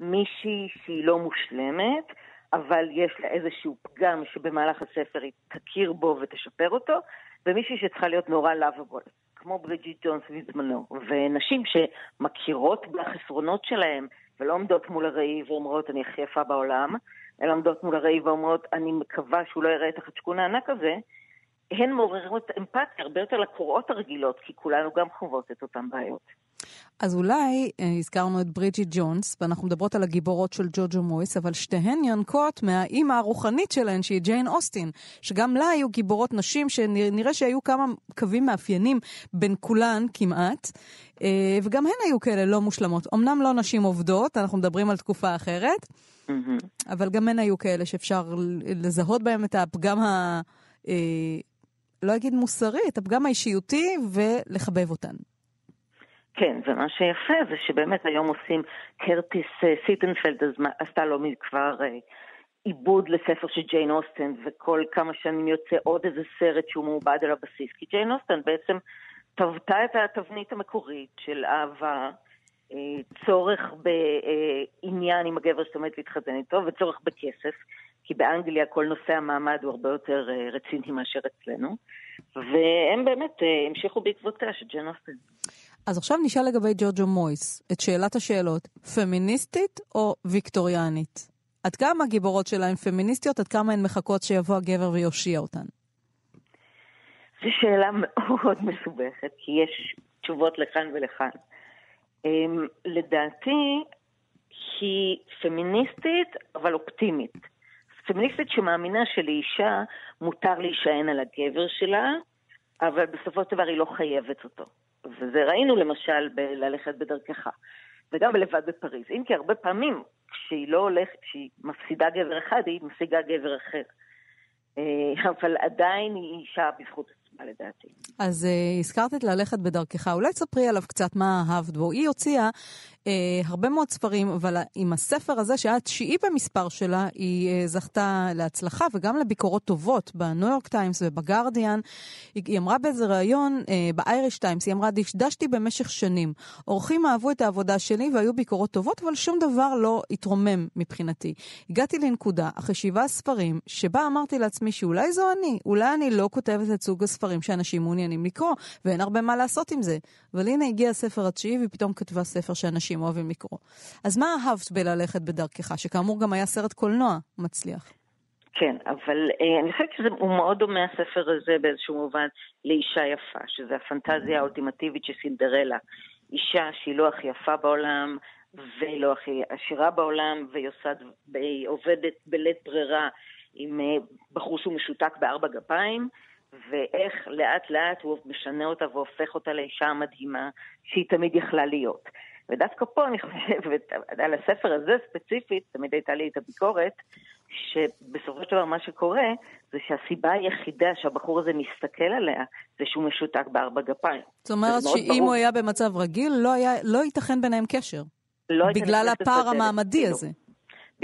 מישהי שהיא לא מושלמת, אבל יש לה איזשהו פגם שבמהלך הספר היא תכיר בו ותשפר אותו, ומישהי שצריכה להיות נורא lovable, כמו בריג'יט ג'ונס בזמנו. ונשים שמכירות בחסרונות שלהם, ולא עומדות מול הראי ואומרות, אני הכי יפה בעולם, אלא עומדות מול הראי ואומרות, אני מקווה שהוא לא יראה את החצ'קון הענק הזה, הן מעוררות אמפתיה הרבה יותר לקוראות הרגילות, כי כולנו גם חוות את אותן בעיות. אז אולי אה, הזכרנו את ברידג'יט ג'ונס, ואנחנו מדברות על הגיבורות של ג'וג'ו מויס, אבל שתיהן יונקות מהאימא הרוחנית שלהן, שהיא ג'יין אוסטין, שגם לה היו גיבורות נשים, שנראה שהיו כמה קווים מאפיינים בין כולן כמעט, אה, וגם הן היו כאלה לא מושלמות. אמנם לא נשים עובדות, אנחנו מדברים על תקופה אחרת, mm-hmm. אבל גם הן היו כאלה שאפשר לזהות בהן את הפגם ה... אה, לא אגיד מוסרי, את הפגם האישיותי ולחבב אותן. כן, ומה שיפה זה שבאמת היום עושים, קרטיס אה, סיטנפלד עשתה לא מכבר אה, עיבוד לספר של ג'יין אוסטן, וכל כמה שנים יוצא עוד איזה סרט שהוא מעובד על הבסיס, כי ג'יין אוסטן בעצם טבתה את התבנית המקורית של אהבה, אה, צורך בעניין עם הגבר שאת עומדת להתחתן איתו, וצורך בכסף, כי באנגליה כל נושא המעמד הוא הרבה יותר רציני מאשר אצלנו, והם באמת המשיכו בעקבותיה של ג'יין אוסטן. אז עכשיו נשאל לגבי ג'ורג'ו מויס את שאלת השאלות, פמיניסטית או ויקטוריאנית? עד כמה הגיבורות שלה הן פמיניסטיות, עד כמה הן מחכות שיבוא הגבר ויושיע אותן? זו שאלה מאוד מסובכת, כי יש תשובות לכאן ולכאן. Um, לדעתי, היא פמיניסטית, אבל אופטימית. פמיניסטית שמאמינה שלאישה מותר להישען על הגבר שלה, אבל בסופו של דבר היא לא חייבת אותו. וזה ראינו למשל בללכת בדרכך, וגם בלבד בפריז. אם כי הרבה פעמים כשהיא לא הולכת, כשהיא מפסידה גבר אחד, היא משיגה גבר אחר. אה, אבל עדיין היא אישה בזכות עצמה לדעתי. אז uh, הזכרת את ללכת בדרכך, אולי תספרי עליו קצת מה אהבת בו. היא הוציאה uh, הרבה מאוד ספרים, אבל עם הספר הזה, שהיה תשיעי במספר שלה, היא uh, זכתה להצלחה וגם לביקורות טובות בניו יורק טיימס ובגרדיאן. היא, היא אמרה באיזה ריאיון uh, באייריש טיימס, היא אמרה, דשדשתי במשך שנים. אורחים אהבו את העבודה שלי והיו ביקורות טובות, אבל שום דבר לא התרומם מבחינתי. הגעתי לנקודה, אחרי שבעה ספרים, שבה אמרתי לעצמי שאולי זו אני, אולי אני לא כותבת את סוג הספרים שאנשים מעוניינים לקרוא, ואין הרבה מה לעשות עם זה. אבל הנה הגיע הספר התשיעי, והיא פתאום כתבה ספר שאנשים אוהבים לקרוא. אז מה אהבת בללכת בדרכך, שכאמור גם היה סרט קולנוע מצליח? כן, אבל אה, אני חושבת שהוא מאוד דומה הספר הזה באיזשהו מובן לאישה יפה, שזה הפנטזיה האולטימטיבית של סינדרלה. אישה שהיא לא הכי יפה בעולם, ולא הכי עשירה בעולם, והיא עושה, והיא עובדת בלית ברירה עם אה, בחור שהוא משותק בארבע גפיים, ואיך לאט לאט הוא משנה אותה והופך אותה לאישה המדהימה שהיא תמיד יכלה להיות. ודווקא פה אני חושבת, על הספר הזה ספציפית, תמיד הייתה לי את הביקורת, שבסופו של דבר מה שקורה, זה שהסיבה היחידה שהבחור הזה מסתכל עליה, זה שהוא משותק בארבע גפיים. זאת אומרת שאם ברור. הוא היה במצב רגיל, לא, היה, לא ייתכן ביניהם קשר. לא בגלל הפער המעמדי. הזה.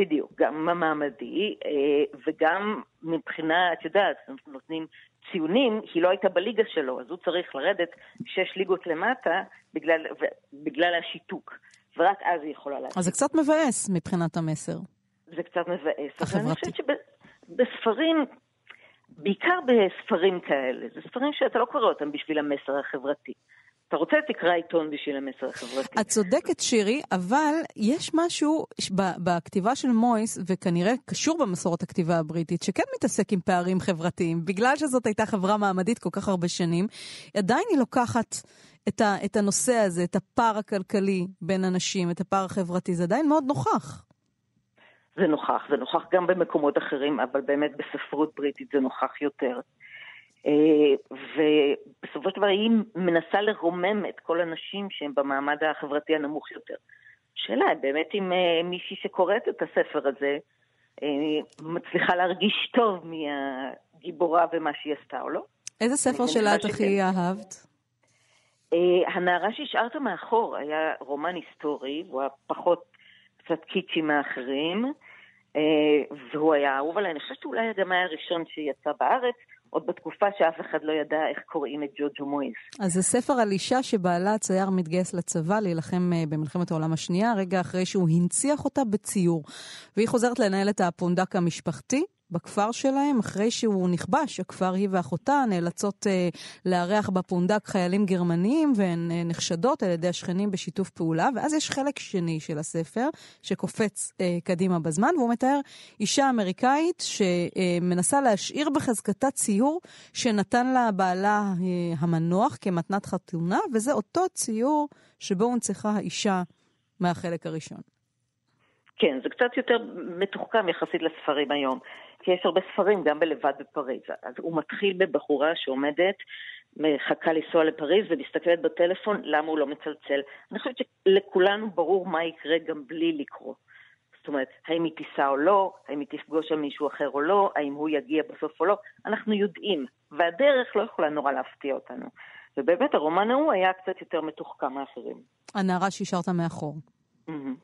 בדיוק, גם המעמדי, אה, וגם מבחינה, את יודעת, נותנים ציונים, היא לא הייתה בליגה שלו, אז הוא צריך לרדת שש ליגות למטה בגלל, בגלל השיתוק, ורק אז היא יכולה לעשות. אז זה קצת מבאס מבחינת המסר. זה קצת מבאס. החברתי. אני חושבת שבספרים, בעיקר בספרים כאלה, זה ספרים שאתה לא קורא אותם בשביל המסר החברתי. אתה רוצה, תקרא עיתון בשביל המסר החברתי. את צודקת, שירי, אבל יש משהו בכתיבה של מויס, וכנראה קשור במסורת הכתיבה הבריטית, שכן מתעסק עם פערים חברתיים. בגלל שזאת הייתה חברה מעמדית כל כך הרבה שנים, עדיין היא לוקחת את, ה, את הנושא הזה, את הפער הכלכלי בין אנשים, את הפער החברתי, זה עדיין מאוד נוכח. זה נוכח, זה נוכח גם במקומות אחרים, אבל באמת בספרות בריטית זה נוכח יותר. אה, ובסופו של דבר היא מנסה לרומם את כל הנשים שהן במעמד החברתי הנמוך יותר. שאלה, באמת אם אה, מישהי שקוראת את הספר הזה אה, מצליחה להרגיש טוב מהגיבורה ומה שהיא עשתה או לא. איזה ספר שלה את הכי אהבת? הנערה שהשארת מאחור היה רומן היסטורי, הוא היה פחות קצת קיצ'י מאחרים, והוא היה אהוב עליי, אני חושבת שאולי גם היה הראשון שיצא בארץ. עוד בתקופה שאף אחד לא ידע איך קוראים את ג'וג'ו מויס. אז זה ספר על אישה שבעלה הצייר מתגייס לצבא להילחם אה, במלחמת העולם השנייה, רגע אחרי שהוא הנציח אותה בציור. והיא חוזרת לנהל את הפונדק המשפחתי, בכפר שלהם, אחרי שהוא נכבש, הכפר היא ואחותה נאלצות אה, לארח בפונדק חיילים גרמניים, והן אה, נחשדות על ידי השכנים בשיתוף פעולה. ואז יש חלק שני של הספר, שקופץ אה, קדימה בזמן, והוא מתאר אישה אמריקאית שמנסה אה, להשאיר בחזקתה ציור שנתן לה בעלה אה, המנוח כמתנת חתונה, וזה אותו ציור שבו הונצחה האישה מהחלק הראשון. כן, זה קצת יותר מתוחכם יחסית לספרים היום. כי יש הרבה ספרים גם בלבד בפריז. אז הוא מתחיל בבחורה שעומדת, מחכה לנסוע לפריז ומסתכלת בטלפון למה הוא לא מצלצל. אני חושבת שלכולנו ברור מה יקרה גם בלי לקרוא. זאת אומרת, האם היא תיסע או לא, האם היא תפגוש שם מישהו אחר או לא, האם הוא יגיע בסוף או לא, אנחנו יודעים, והדרך לא יכולה נורא להפתיע אותנו. ובאמת הרומן ההוא היה קצת יותר מתוחכם מאחרים. הנערה שהשארת מאחור.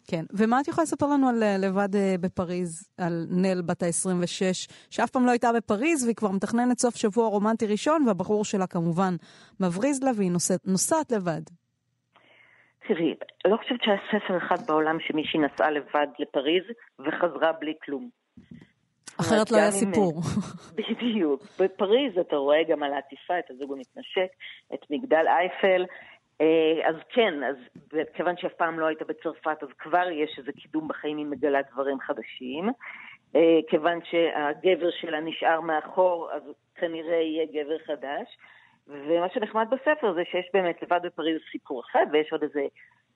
כן, ומה את יכולה לספר לנו על אה, לבד אה, בפריז, על נל בת ה-26, שאף פעם לא הייתה בפריז והיא כבר מתכננת סוף שבוע רומנטי ראשון, והבחור שלה כמובן מבריז לה והיא נוסעת, נוסעת לבד. תראי, לא חושבת שהיה ספר אחד בעולם שמישהי נסעה לבד לפריז וחזרה בלי כלום. אחרת לא היה סיפור. בדיוק. בפריז אתה רואה גם על העטיפה את הזוג המתנשק, את מגדל אייפל, אז כן, אז כיוון שאף פעם לא היית בצרפת, אז כבר יש איזה קידום בחיים, היא מגלה דברים חדשים. אה, כיוון שהגבר שלה נשאר מאחור, אז כנראה יהיה גבר חדש. ומה שנחמד בספר זה שיש באמת לבד בפריז סיפור אחד, ויש עוד איזה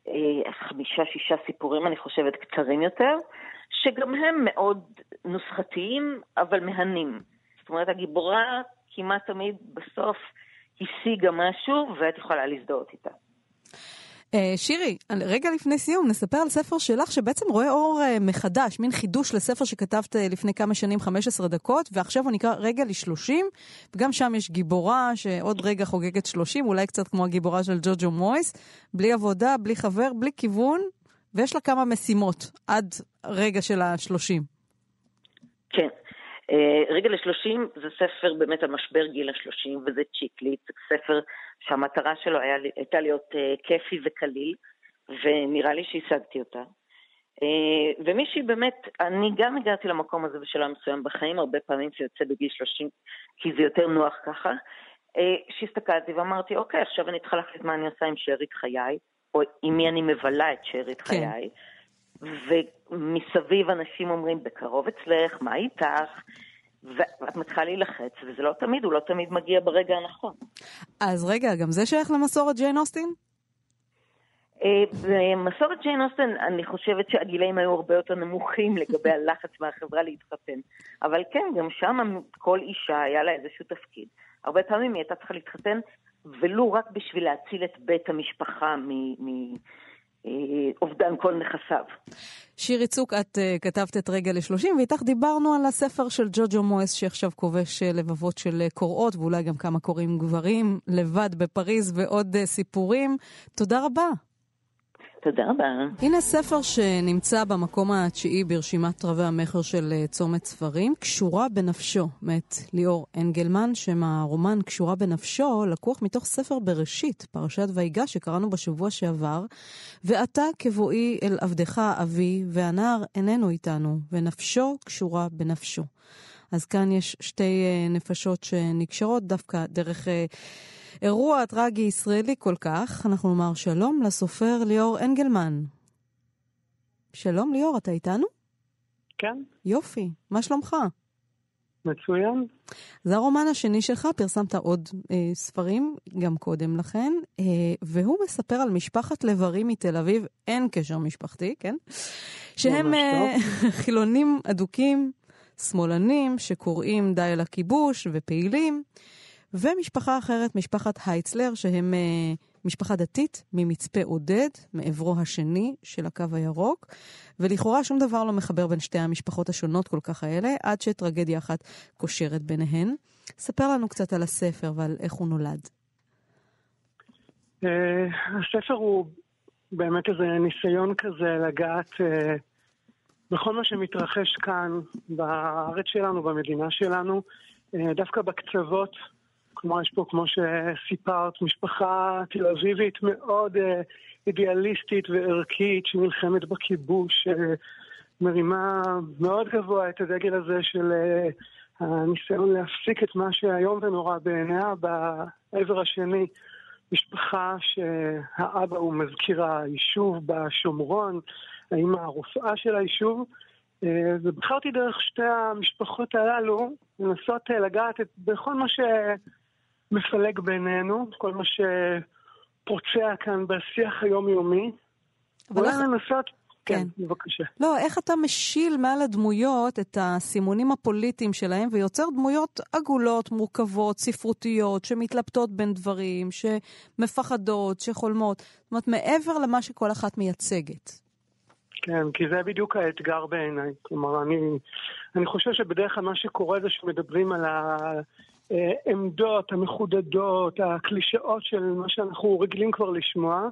אה, חמישה-שישה סיפורים, אני חושבת, קצרים יותר, שגם הם מאוד נוסחתיים, אבל מהנים. זאת אומרת, הגיבורה כמעט תמיד בסוף השיגה משהו ואת יכולה להזדהות איתה. Uh, שירי, רגע לפני סיום, נספר על ספר שלך שבעצם רואה אור uh, מחדש, מין חידוש לספר שכתבת uh, לפני כמה שנים, 15 דקות, ועכשיו הוא נקרא רגע ל-30, וגם שם יש גיבורה שעוד רגע חוגגת 30, אולי קצת כמו הגיבורה של ג'וג'ו מויס, בלי עבודה, בלי חבר, בלי כיוון, ויש לה כמה משימות עד רגע של ה-30. כן. אה, רגע לשלושים זה ספר באמת על משבר גיל השלושים, וזה צ'יקליט, ספר שהמטרה שלו היה, הייתה להיות uh, כיפי וקליל, ונראה לי שהשגתי אותה. Uh, ומישהי באמת, אני גם הגעתי למקום הזה בשלב מסוים בחיים, הרבה פעמים שיוצא בגיל שלושים, כי זה יותר נוח ככה, שהסתכלתי ואמרתי, אוקיי, עכשיו אני צריכה להחליט מה אני עושה עם שארית חיי, או עם מי אני מבלה את שארית כן. חיי. ומסביב אנשים אומרים, בקרוב אצלך, מה איתך? ואת מתחילה להילחץ, וזה לא תמיד, הוא לא תמיד מגיע ברגע הנכון. אז רגע, גם זה שייך למסורת ג'יין אוסטין? אה, במסורת ג'יין אוסטין, אני חושבת שהגילאים היו הרבה יותר נמוכים לגבי הלחץ מהחברה להתחתן. אבל כן, גם שם כל אישה היה לה איזשהו תפקיד. הרבה פעמים היא הייתה צריכה להתחתן, ולו רק בשביל להציל את בית המשפחה מ... אה, אובדן כל נכסיו. שירי צוק, את uh, כתבת את רגע לשלושים, ואיתך דיברנו על הספר של ג'וג'ו מואס, שעכשיו כובש uh, לבבות של uh, קוראות, ואולי גם כמה קוראים גברים, לבד בפריז ועוד uh, סיפורים. תודה רבה. תודה רבה. הנה ספר שנמצא במקום התשיעי ברשימת רבי המכר של אה, צומת ספרים, קשורה בנפשו, מאת ליאור אנגלמן, שם הרומן קשורה בנפשו לקוח מתוך ספר בראשית, פרשת ויגש שקראנו בשבוע שעבר, ועתה כבואי אל עבדך אבי, והנער איננו איתנו, ונפשו קשורה בנפשו. אז כאן יש שתי אה, נפשות שנקשרות דווקא דרך... אירוע טרגי ישראלי כל כך, אנחנו נאמר שלום לסופר ליאור אנגלמן. שלום ליאור, אתה איתנו? כן. יופי, מה שלומך? מצוין. זה הרומן השני שלך, פרסמת עוד אה, ספרים, גם קודם לכן, אה, והוא מספר על משפחת לב-ארי מתל אביב, אין קשר משפחתי, כן? שהם אה, חילונים אדוקים, שמאלנים, שקוראים די על הכיבוש ופעילים. ומשפחה אחרת, משפחת הייצלר, שהם uh, משפחה דתית ממצפה עודד, מעברו השני של הקו הירוק, ולכאורה שום דבר לא מחבר בין שתי המשפחות השונות כל כך האלה, עד שטרגדיה אחת קושרת ביניהן. ספר לנו קצת על הספר ועל איך הוא נולד. Uh, הספר הוא באמת איזה ניסיון כזה לגעת uh, בכל מה שמתרחש כאן, בארץ שלנו, במדינה שלנו, uh, דווקא בקצוות כלומר, יש פה, כמו שסיפרת, משפחה תל אביבית מאוד uh, אידיאליסטית וערכית שנלחמת בכיבוש, uh, מרימה מאוד גבוה את הדגל הזה של uh, הניסיון להפסיק את מה שהיום ונורא בעיניה בעבר השני. משפחה שהאבא הוא מזכיר היישוב בשומרון, האמא הרופאה של היישוב, ובחרתי דרך שתי המשפחות הללו לנסות לגעת בכל מה ש... מפלג בינינו, כל מה שפוצע כאן בשיח היומיומי. אבל איך... לנסות... כן, כן, בבקשה. לא, איך אתה משיל מעל הדמויות את הסימונים הפוליטיים שלהם ויוצר דמויות עגולות, מורכבות, ספרותיות, שמתלבטות בין דברים, שמפחדות, שחולמות. זאת אומרת, מעבר למה שכל אחת מייצגת. כן, כי זה בדיוק האתגר בעיניי. כלומר, אני, אני חושב שבדרך כלל מה שקורה זה שמדברים על ה... העמדות המחודדות, הקלישאות של מה שאנחנו רגילים כבר לשמוע.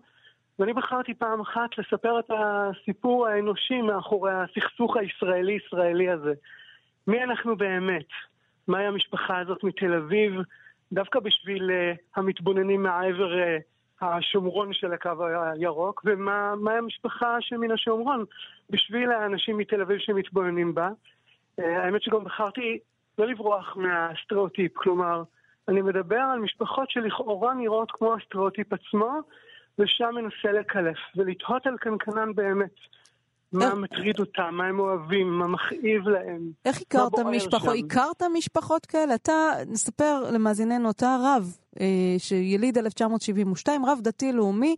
ואני בחרתי פעם אחת לספר את הסיפור האנושי מאחורי הסכסוך הישראלי-ישראלי הזה. מי אנחנו באמת? מהי המשפחה הזאת מתל אביב, דווקא בשביל uh, המתבוננים מהעבר uh, השומרון של הקו הירוק, ומהי המשפחה שמן השומרון בשביל האנשים מתל אביב שמתבוננים בה. האמת שגם בחרתי לא לברוח מהסטריאוטיפ, כלומר, אני מדבר על משפחות שלכאורה נראות כמו הסטריאוטיפ עצמו, ושם מנסה לקלף, ולתהות על קנקנן באמת. מה מטריד אותם, מה הם אוהבים, מה מכאיב להם. איך הכרת משפחות? הכרת משפחות כאלה? אתה, נספר למאזיננו, אתה רב, שיליד 1972, רב דתי-לאומי,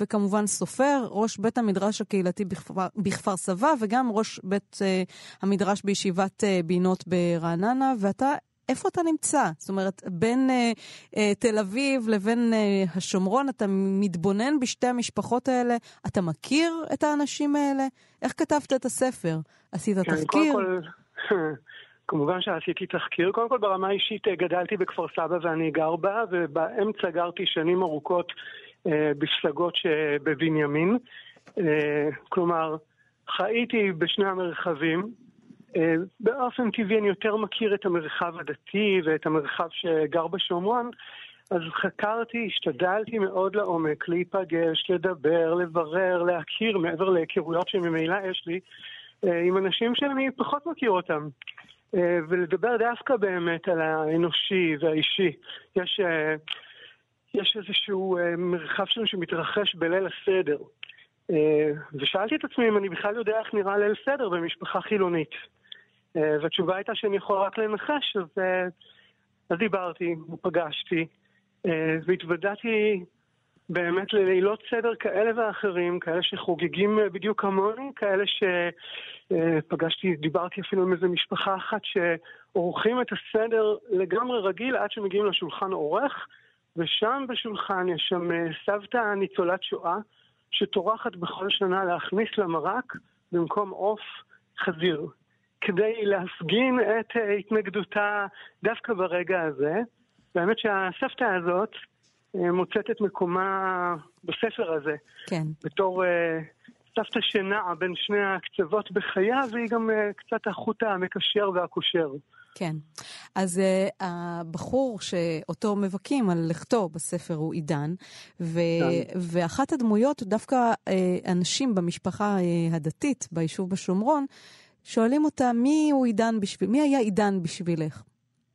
וכמובן סופר, ראש בית המדרש הקהילתי בכפר, בכפר סבא, וגם ראש בית אה, המדרש בישיבת אה, בינות ברעננה, ואתה איפה אתה נמצא? זאת אומרת, בין אה, אה, תל אביב לבין אה, השומרון, אתה מתבונן בשתי המשפחות האלה? אתה מכיר את האנשים האלה? איך כתבת את הספר? עשית כן, תחקיר? כל, כמובן שעשיתי תחקיר. קודם כל, ברמה האישית אה, גדלתי בכפר סבא ואני גר בה, ובאמצע גרתי שנים ארוכות אה, בפסגות שבבנימין. אה, כלומר, חייתי בשני המרחבים. באופן טבעי אני יותר מכיר את המרחב הדתי ואת המרחב שגר בשומרון, אז חקרתי, השתדלתי מאוד לעומק, להיפגש, לדבר, לברר, להכיר, מעבר להיכרויות שממילא יש לי, עם אנשים שאני פחות מכיר אותם. אה, ולדבר דווקא באמת על האנושי והאישי. יש, יש איזשהו מרחב שלנו שמתרחש בליל הסדר. ושאלתי את עצמי אם אני בכלל יודע איך נראה ליל סדר במשפחה חילונית. אה, והתשובה הייתה שאני יכול רק לנחש, אז, אה, אז דיברתי ופגשתי, אה, והתוודעתי באמת ללילות סדר כאלה ואחרים, כאלה שחוגגים בדיוק כמוני, כאלה שפגשתי, דיברתי אפילו עם איזה משפחה אחת שעורכים את הסדר לגמרי רגיל עד שמגיעים לשולחן עורך, ושם בשולחן יש שם סבתא ניצולת שואה שטורחת בכל שנה להכניס למרק במקום עוף חזיר. כדי להפגין את אה, התנגדותה דווקא ברגע הזה. והאמת שהסבתא הזאת אה, מוצאת את מקומה בספר הזה. כן. בתור אה, סבתא שנעה בין שני הקצוות בחייה, והיא גם אה, קצת החוט המקשר והקושר. כן. אז uh, הבחור שאותו מבכים על לכתו בספר הוא עידן, ו- כן. ואחת הדמויות, דווקא uh, אנשים במשפחה uh, הדתית ביישוב בשומרון, שואלים אותה, מי הוא עידן בשביל... מי היה עידן בשבילך?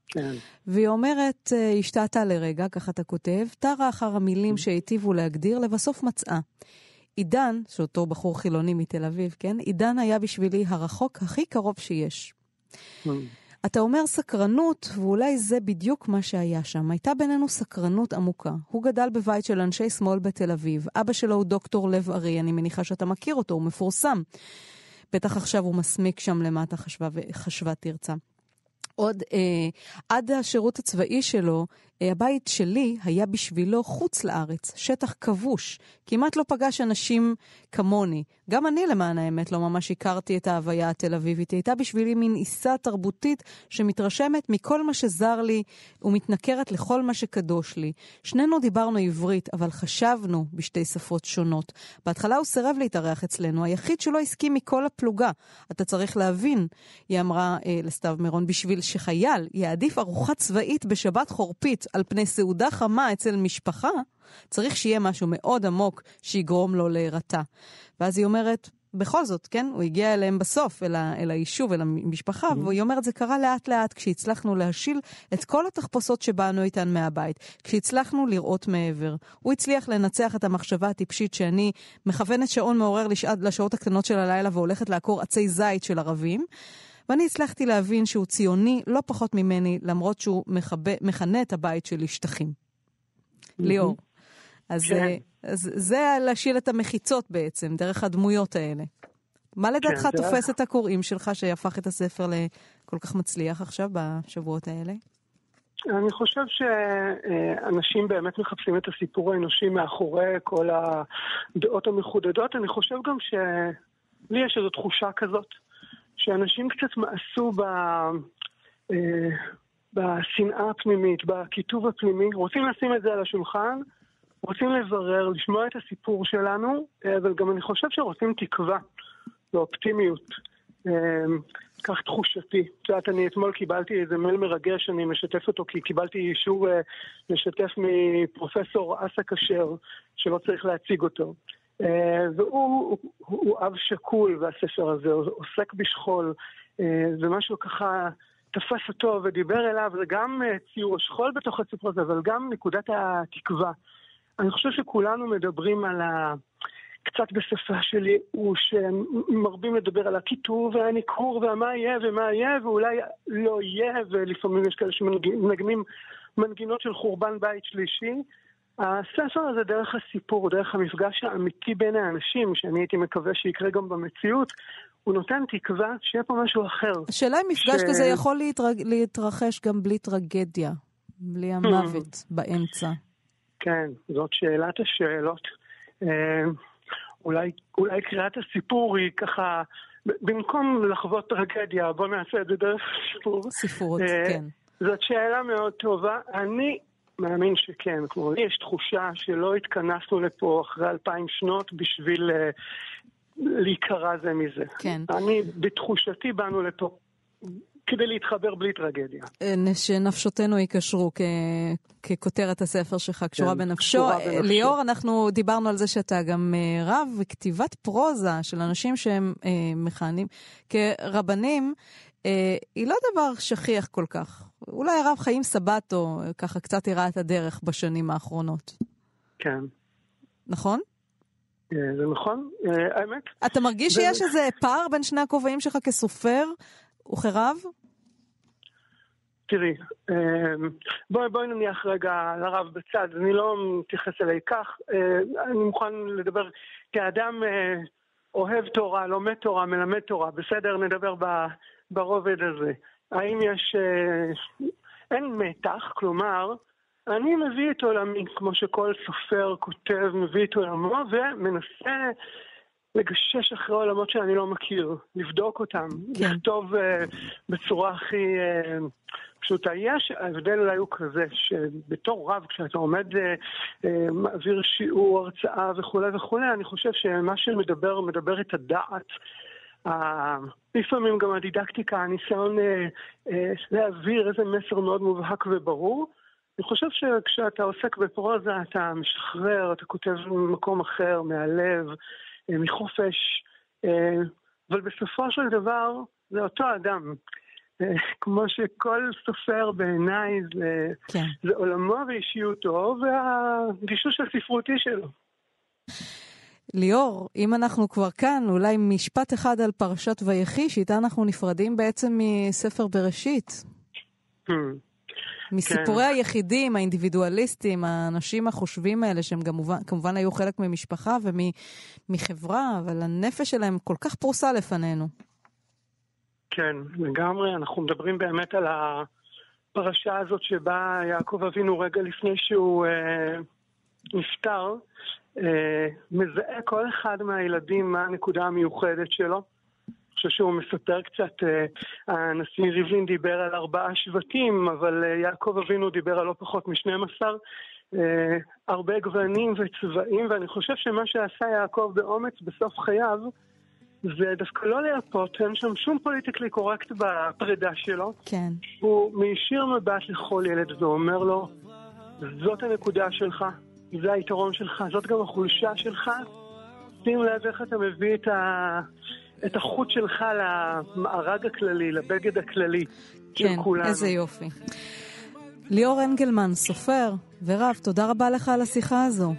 כן. והיא אומרת, השתעתה לרגע, ככה אתה כותב, תרה אחר המילים שהיטיבו להגדיר, לבסוף מצאה. עידן, שאותו בחור חילוני מתל אביב, כן? עידן היה בשבילי הרחוק הכי קרוב שיש. אתה אומר סקרנות, ואולי זה בדיוק מה שהיה שם. הייתה בינינו סקרנות עמוקה. הוא גדל בבית של אנשי שמאל בתל אביב. אבא שלו הוא דוקטור לב ארי, אני מניחה שאתה מכיר אותו, הוא מפורסם. בטח עכשיו הוא מסמיק שם למטה, חשבה, חשבה תרצה. עוד אה, עד השירות הצבאי שלו, הבית שלי היה בשבילו חוץ לארץ, שטח כבוש. כמעט לא פגש אנשים כמוני. גם אני, למען האמת, לא ממש הכרתי את ההוויה התל אביבית. היא הייתה בשבילי מין עיסה תרבותית שמתרשמת מכל מה שזר לי ומתנכרת לכל מה שקדוש לי. שנינו דיברנו עברית, אבל חשבנו בשתי שפות שונות. בהתחלה הוא סירב להתארח אצלנו, היחיד שלא הסכים מכל הפלוגה. אתה צריך להבין, היא אמרה אה, לסתיו מירון, בשביל שחייל יעדיף ארוחה צבאית בשבת חורפית על פני סעודה חמה אצל משפחה, צריך שיהיה משהו מאוד עמוק שיגרום לו להירתע. ואז היא אומרת, בכל זאת, כן, הוא הגיע אליהם בסוף, אל, ה, אל היישוב, אל המשפחה, mm-hmm. והיא אומרת, זה קרה לאט לאט כשהצלחנו להשיל את כל התחפושות שבאנו איתן מהבית, כשהצלחנו לראות מעבר. הוא הצליח לנצח את המחשבה הטיפשית שאני מכוונת שעון מעורר לשעת, לשעות הקטנות של הלילה והולכת לעקור עצי זית של ערבים. ואני הצלחתי להבין שהוא ציוני לא פחות ממני, למרות שהוא מחבה, מכנה את הבית שלי שטחים. ליאור. אז, כן. אה, אז זה להשיל את המחיצות בעצם, דרך הדמויות האלה. מה לדעתך כן, תופס את הקוראים שלך שהפך את הספר לכל כך מצליח עכשיו, בשבועות האלה? אני חושב שאנשים באמת מחפשים את הסיפור האנושי מאחורי כל הדעות המחודדות. אני חושב גם שלי יש איזו תחושה כזאת, שאנשים קצת מאסו ב... אה, בשנאה הפנימית, בכיתוב הפנימי, רוצים לשים את זה על השולחן, רוצים לברר, לשמוע את הסיפור שלנו, אה, אבל גם אני חושב שרוצים תקווה ואופטימיות. אה, כך תחושתי. את יודעת, אני אתמול קיבלתי איזה מייל מרגש, אני משתף אותו כי קיבלתי אישור לשתף מפרופסור אסא כשר, שלא צריך להציג אותו. אה, והוא הוא, הוא אב שקול, והספר הזה עוסק בשכול, אה, ומשהו ככה תפס אותו ודיבר אליו, זה גם אה, ציור השכול בתוך הסיפור הזה, אבל גם נקודת התקווה. אני חושב שכולנו מדברים על ה... קצת בשפה של ייאוש, מרבים לדבר על הקיטור והניכור ומה יהיה ומה יהיה ואולי לא יהיה, ולפעמים יש כאלה שמנגנים מנגינות של חורבן בית שלישי. הספר הזה דרך הסיפור, דרך המפגש האמיתי בין האנשים, שאני הייתי מקווה שיקרה גם במציאות, הוא נותן תקווה שיהיה פה משהו אחר. השאלה אם מפגש ש... כזה יכול להתרג... להתרחש גם בלי טרגדיה, בלי המוות באמצע. כן, זאת שאלת השאלות. אה, אולי, אולי קריאת הסיפור היא ככה, במקום לחוות טרגדיה, בוא נעשה את זה דרך סיפור. ספרות, אה, כן. זאת שאלה מאוד טובה. אני מאמין שכן. כלומר, לי יש תחושה שלא התכנסנו לפה אחרי אלפיים שנות בשביל uh, להיקרע זה מזה. כן. אני, בתחושתי, באנו לפה כדי להתחבר בלי טרגדיה. אה, שנפשותינו ייקשרו כ... ככותרת הספר שלך, קשורה כן, בנפשו. קשורה בנפשו. ליאור, אנחנו דיברנו על זה שאתה גם אה, רב, וכתיבת פרוזה של אנשים שהם אה, מכהנים כרבנים, אה, היא לא דבר שכיח כל כך. אולי הרב חיים סבטו ככה קצת הראה את הדרך בשנים האחרונות. כן. נכון? אה, זה נכון, אה, האמת. אתה מרגיש שיש איזה פער בין שני הכובעים שלך כסופר וכרב? תראי, בואי, בואי נניח רגע לרב בצד, אני לא מתייחס אליי כך, אני מוכן לדבר כאדם אוהב תורה, לומד תורה, מלמד תורה, בסדר, נדבר ברובד הזה. האם יש... אה, אין מתח, כלומר, אני מביא את עולמי, כמו שכל סופר כותב, מביא את עולמו, ומנסה לגשש אחרי עולמות שאני לא מכיר, לבדוק אותם, כן. לכתוב uh, בצורה הכי uh, פשוטה. יש, ההבדל אולי הוא כזה, שבתור רב, כשאתה עומד, uh, uh, מעביר שיעור, הרצאה וכולי וכולי, אני חושב שמה שמדבר, מדבר את הדעת. לפעמים גם הדידקטיקה, הניסיון uh, uh, להעביר איזה מסר מאוד מובהק וברור. אני חושב שכשאתה עוסק בפרוזה, אתה משחרר, אתה כותב ממקום אחר, מהלב. אה, מחופש, אה, אבל בסופו של דבר זה אותו אדם. אה, כמו שכל סופר בעיניי זה, כן. זה עולמו ואישיותו והגישוש הספרותי שלו. ליאור, אם אנחנו כבר כאן, אולי משפט אחד על פרשת ויחי, שאיתה אנחנו נפרדים בעצם מספר בראשית. Hmm. מסיפורי כן. היחידים, האינדיבידואליסטים, האנשים החושבים האלה, שהם גם כמובן היו חלק ממשפחה ומחברה, אבל הנפש שלהם כל כך פרוסה לפנינו. כן, לגמרי. אנחנו מדברים באמת על הפרשה הזאת שבה יעקב אבינו רגע לפני שהוא אה, נפטר, מזהה כל אחד מהילדים מה הנקודה המיוחדת שלו. חושב שהוא מספר קצת, אה, הנשיא ריבלין דיבר על ארבעה שבטים, אבל אה, יעקב אבינו דיבר על לא פחות משנים עשר. אה, הרבה גוונים וצבעים, ואני חושב שמה שעשה יעקב באומץ בסוף חייו, זה דווקא לא לייפות, אין שם שום פוליטיקלי קורקט בפרידה שלו. כן. הוא מישיר מבט לכל ילד ואומר לו, זאת הנקודה שלך, זה היתרון שלך, זאת גם החולשה שלך. שים לב איך אתה מביא את ה... את החוט שלך למארג הכללי, לבגד הכללי כן, של כולנו. כן, איזה יופי. ליאור אנגלמן, סופר ורב, תודה רבה לך על השיחה הזו.